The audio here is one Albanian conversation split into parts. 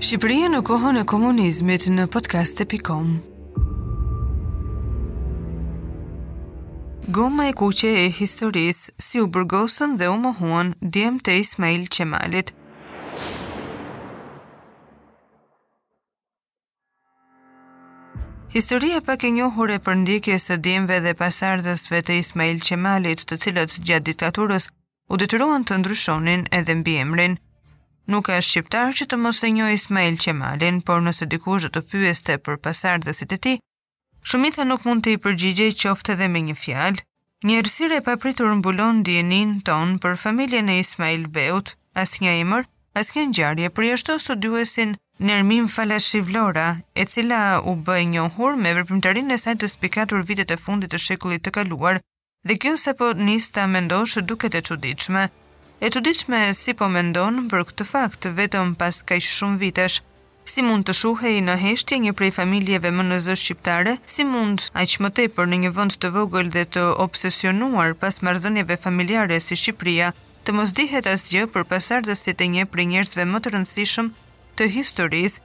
Shqipëria në kohën e komunizmit në podcast.com Goma e kuqe e historisë si u burgosën dhe u mohuan djemtë e Ismail Qemalit. Historia pak e njohur e përndjekjes së djemve dhe pasardhësve të Ismail Qemalit, të cilët gjatë diktaturës u detyruan të ndryshonin edhe mbiemrin. Nuk ka shqiptar që të mos e njohë Ismail Qemalin, por nëse dikush do të pyeste për pasardhësit e tij, Shumica nuk mund t'i përgjigjej qoftë edhe me një fjalë. Një errësirë e papritur mbulon dijeninë tonë për familjen e Ismail Beut, asnjë emër, asnjë ngjarje, përjashto studiuesen Nermin Falashi Vlora, e cila u bë e njohur me veprimtarinë e saj të spikatur vitet e fundit të shekullit të kaluar Dhe kjo sapo nis ta mendosh duket e çuditshme. E çuditshme si po mendon për këtë fakt vetëm pas kaq shumë vitesh. Si mund të shuhej në heshtje një prej familjeve më në zë shqiptare, si mund, aq më tepër në një vend të vogël dhe të obsesionuar pas marrëdhënieve familjare si Shqipëria, të mos dihet asgjë për pasardhësit e një prej njerëzve më të rëndësishëm të historisë,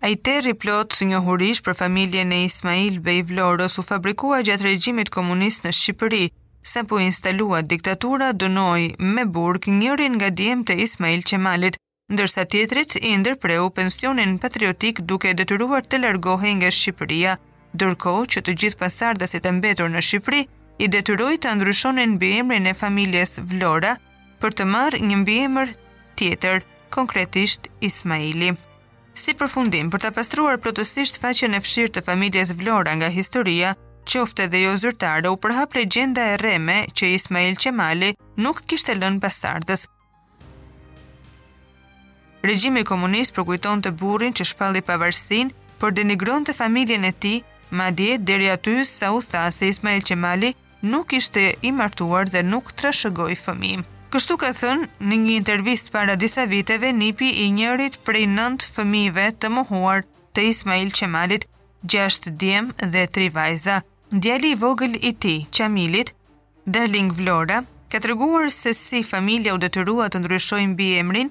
Ai terr i plotë njohurish për familjen e Ismail Bej Vlorës u fabrikua gjatë regjimit komunist në Shqipëri, sapo u instalua diktatura dënoi me burg njërin nga djemtë e Ismail Qemalit, ndërsa tjetrit i ndërpreu pensionin patriotik duke e detyruar të largohej nga Shqipëria, ndërkohë që të gjithë pasardhësit e mbetur në Shqipëri i detyroi ta ndryshonin mbiemrin e familjes Vlora, për të marrë një mbiemër tjetër, konkretisht Ismaili. Si përfundim, për ta pastruar plotësisht faqen e fshirë të familjes Vlora nga historia, qoftë edhe jo zyrtare, u përhap legjenda e rreme që Ismail Qemali nuk kishte lënë pasardhës. Regjimi komunist përkujtonte burrin që shpalli pavarësinë, por denigronte familjen e tij, madje deri aty sa u tha se Ismail Qemali nuk ishte i martuar dhe nuk trashëgoi fëmijë. Kështu ka thënë në një intervistë para disa viteve nipi i njërit prej nëntë fëmijëve të mohuar të Ismail Qemalit, gjashtë djem dhe tri vajza. djalit të vogël të tij, Qamilit, Darling Vlora, ka treguar se si familja u detyrua të ndryshojë mbiemrin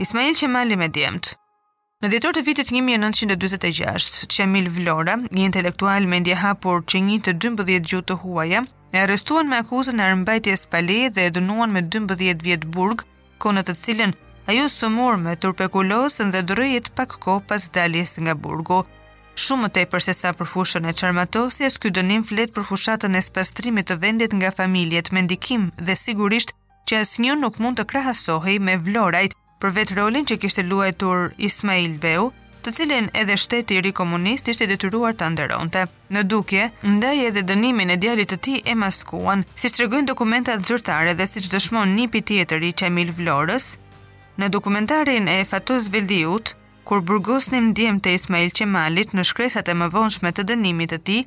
Ismail Qemali me djemtë. Në dhjetor të vitit 1946, Qamil Vlora, një intelektual mendjehapur që njihte 12 gjuhë të huaja, e arrestuan me akuzën e armëmbajtjes pa leje dhe e dënuan me 12 vjet burg, kohë në të cilën ai u sëmur me tuberkulozën dhe vdiq pak kohë pas daljes nga burgu. Shumë më tepër sesa për fushën e çarmatosjes, ky dënim flet për fushatën e spastrimit të vendit nga familjet me ndikim dhe sigurisht që asnjë nuk mund të krahasohej me Vlorajt për vetë rolin që kishte luajtur Ismail Beu, të cilin edhe shteti i ri komunist ishte i detyruar ta nderonte. Në dukje, ndaj edhe dënimin e djalit të tij e maskuan, siç tregojnë dokumentat zyrtare dhe siç dëshmon nipi tjetër i Qamil Vlorës, në dokumentarin e Fatos Veliut, kur burgosnim djemtë e Ismail Qemalit në shkresat e mëvonshme të dënimit të tij,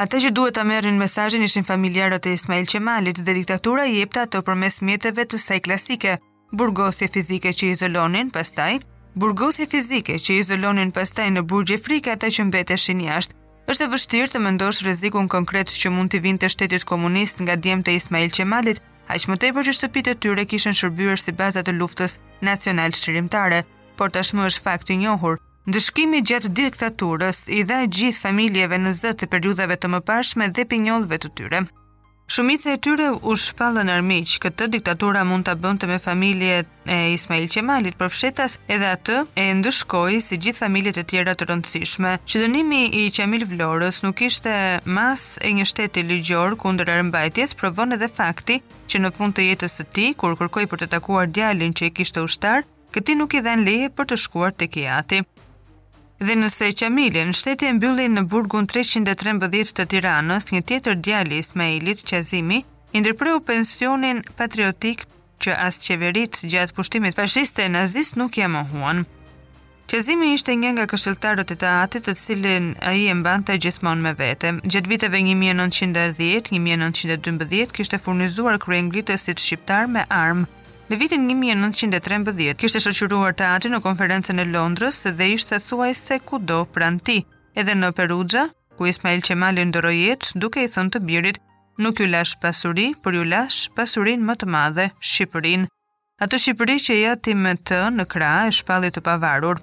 Ata që duhet ta merrnin mesazhin ishin familjarët e Ismail Qemalit dhe diktatura i jepte atë përmes mjeteve të saj klasike, burgosje fizike që izolonin, pastaj burgosje fizike që izolonin pastaj në burgje frike ata që mbeteshin jashtë. Është e vështirë të mendosh rrezikun konkret që mund t'i vinte shtetit komunist nga djemtë e Ismail Qemalit, aq më tepër që shtëpitë e tyre kishin shërbyer si baza të luftës nacionalçlirimtare. por tashmë është fakt i njohur. Ndëshkimi gjatë diktaturës i ra gjithë familjeve në zë të periudhave të mëparshme dhe pinjollve të tyre. Shumica e tyre u shpallën armiq, këtë diktatura s'mund ta bënte me familjen e Ismail Qemalit por fshehtas edhe atë e ndëshkoi si gjithë familjet e tjera të rëndësishme. Që dënimi i Qamil Vlorës nuk ishte masë e një shteti ligjor kundër armëmbajtjes, provon edhe fakti që në fund të jetës së tij, kur kërkoi për të takuar djalin që e kishte ushtar, këtij nuk i dhanë leje për të shkuar tek i ati. Dhe nëse Qamilin, shteti e mbylli në burgun 313 të Tiranës, një tjetër djalë i Ismailit, Qazimit, i ndërpreu pensionin patriotik që as qeveritë gjatë pushtimit fashist e nazist nuk ia mohuan. Qazimi ishte një nga këshilltarët e të atit të cilin ai e mbante gjithmonë me vete. Gjatë viteve 1910-1912 kishte furnizuar kryengritësit shqiptarë me armë, Në vitin një mijë e nëntëqind e trembëdhjetë, kishte shoqëruar të atin në konferencën e Londrës dhe ishte thuajse kudo pranë tij, edhe në Peruxha, ku Ismail Qemali ndërroi jetë, duke i thënë të birit, Nuk ju lash pasuri, por ju lash pasurinë më të madhe, Shqipërinë. Atë Shqipëri që i ati me të në krah e shpalli të pavarur.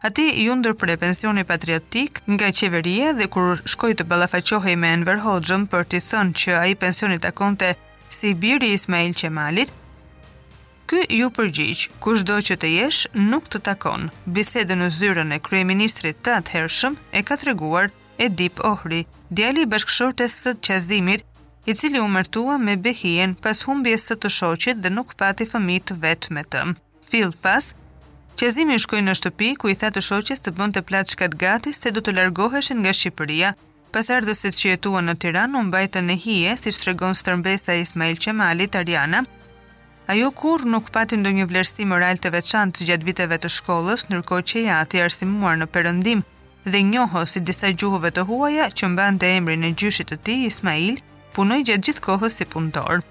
Atij iu ndërpre pensioni patriotik nga qeveria dhe kur shkoi të ballafaqohej me Enver Hoxhën për t'i thënë që ai pension i takonte si bir i Ismail Qemalit, ky iu përgjigj, kushdo që të jesh, nuk të takon. Bisedën në zyrën e kryeministrit të atëhershëm e ka treguar Edip Ohri, djali i bashkëshortes së Qazimit, i cili u martua me Behien pas humbjes së të shoqit dhe nuk pati fëmijë të vet me të. Fill pas, Qazimi shkoi në shtëpi, ku i tha të shoqes të bënte plaçkat gati se do të largoheshin nga Shqipëria. Pasardhësit që jetuan në Tiranë u mbajtën në hije, siç tregon stërmbesa e Ismail Qemalit, Ariana. Ajo kurrë nuk pati ndonjë vlerësim moral të veçantë gjatë viteve të shkollës, ndërkohë që i ati i arsimuar në Perëndim dhe njohës i disa gjuhëve të huaja që mbante emrin e gjyshit të tij, Ismail, punoi gjatë gjithë kohës si punëtor.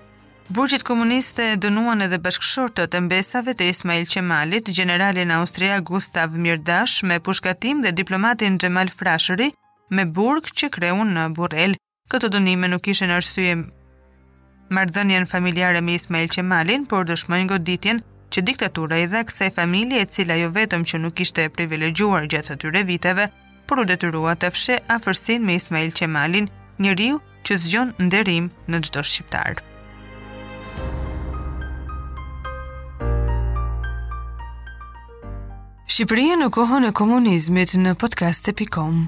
Burgjet komuniste dënuan edhe bashkëshortët e mbesave të Ismail Qemalit, gjeneralin austriak Gustav Mirdash me pushkatim dhe diplomatin Xhemal Frashëri me burg që e kreu në Burrel. Këto dënime nuk kishin arsye marrëdhënien familjare me Ismail Qemalin, por dëshmojnë goditjen që diktatura i dha kësaj familje e cila jo vetëm që nuk ishte privilegjuar gjatë atyre viteve, por u detyrua të fshehë afërsinë me Ismail Qemalin, njeriu që zgjon nderim në çdo shqiptar. Shqipëria në kohën e komunizmit në podcast.com